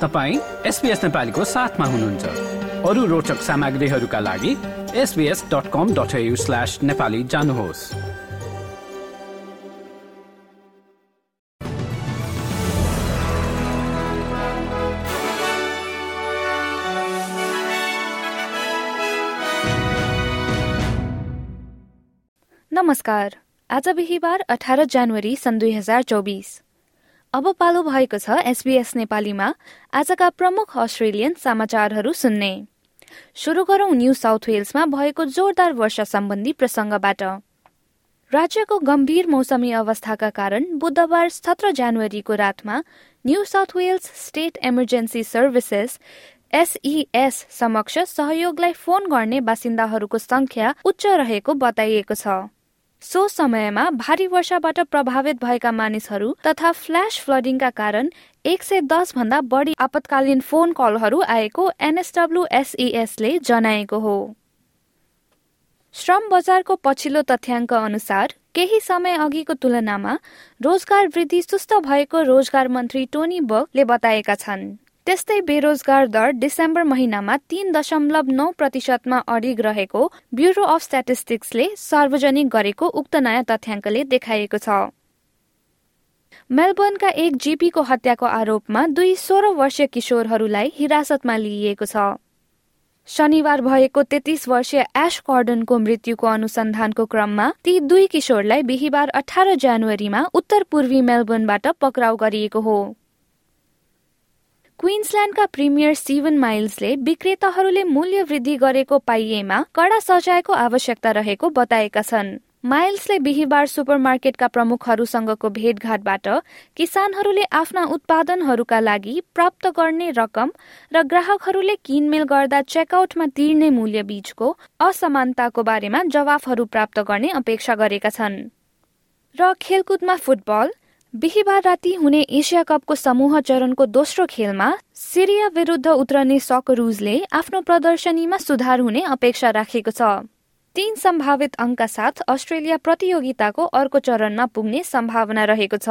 तपाईँ एसपिएस नेपालीको साथमा हुनुहुन्छ। अरू रोचक सामग्रीहरूका लागि SBS dot com dot slash Nepali जानुहोस्। नमस्कार। आज बिहिबार अठार जनवरी सन् दुई हजार चौबिस। अब पालो भएको छ एसबीएस नेपालीमा। आजका प्रमुख अस्ट्रेलियन समाचारहरू सुन्ने। सुरु गरौं न्यू साउथ वेल्समा भएको जोरदार वर्षा सम्बन्धी प्रसंगबाट राज्यको गम्भीर मौसमी अवस्थाका कारण बुधबार सत्र जनवरीको रातमा New South Wales State Emergency Services SES समक्ष सहयोगलाई फोन गर्ने बासिन्दाहरूको संख्या उच्च रहेको बताइएको छ। सो समयमा भारी वर्षाबाट प्रभावित भएका मानिसहरू तथा फ्ल्यास फ्लडिङका कारण एक सय दस भन्दा बढी आपतकालीन फोन कलहरू आएको एनएसडब्ल्यूएसईएसले जनाएको हो। श्रम बजारको पछिल्लो तथ्याङ्क अनुसार केही समय अघिको तुलनामा रोजगार वृद्धि सुस्त भएको रोजगार मन्त्री टोनी बकले बताएका छन्। त्यस्तै बेरोजगार दर डिसेम्बर महिनामा तीन दशमलव नौ प्रतिशतमा अडिग रहेको ब्युरो अफ स्ट्याटिस्टिक्सले सार्वजनिक गरेको उक्त नयाँ तथ्याङ्कले देखाइएको छ। मेलबर्नका एक जीपीको हत्याको आरोपमा दुई सोह्र वर्षीय किशोरहरूलाई हिरासतमा लिइएको छ। शनिबार भएको तेत्तीस वर्षीय एश कर्डनको मृत्युको अनुसन्धानको क्रममा ती दुई किशोरलाई बिहिबार अठार जनवरीमा उत्तर पूर्वी मेलबर्नबाट पक्राउ गरिएको हो। क्विन्सल्यान्डका प्रिमियर स्टिभन माइल्सले विक्रेताहरूले मूल्य वृद्धि गरेको पाइएमा कडा सजायको आवश्यकता रहेको बताएका छन्। माइल्सले बिहिबार सुपरमार्केटका प्रमुखहरूसँगको भेटघाटबाट किसानहरूले आफ्ना उत्पादनहरूका लागि प्राप्त गर्ने रकम र ग्राहकहरूले किनमेल गर्दा चेकआउटमा तिर्ने मूल्य बीचको असमानताको बारेमा जवाफहरू प्राप्त गर्ने अपेक्षा गरेका छन्। र खेलकुदमा फुटबल बिहिबार राति हुने एसिया कपको समूह चरणको दोस्रो खेलमा सिरिया विरुद्ध उत्रने सकरुजले आफ्नो प्रदर्शनीमा सुधार हुने अपेक्षा राखेको छ। तीन सम्भावित अङ्कका साथ अस्ट्रेलिया प्रतियोगिताको अर्को चरणमा पुग्ने सम्भावना रहेको छ।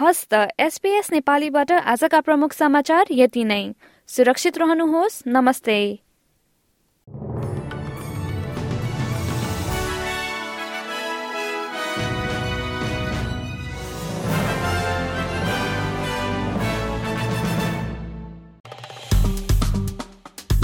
हस्त एसपीएस नेपालीबाट आजका प्रमुख समाचार यति नै। सुरक्षित रहनुहोस्। नमस्ते।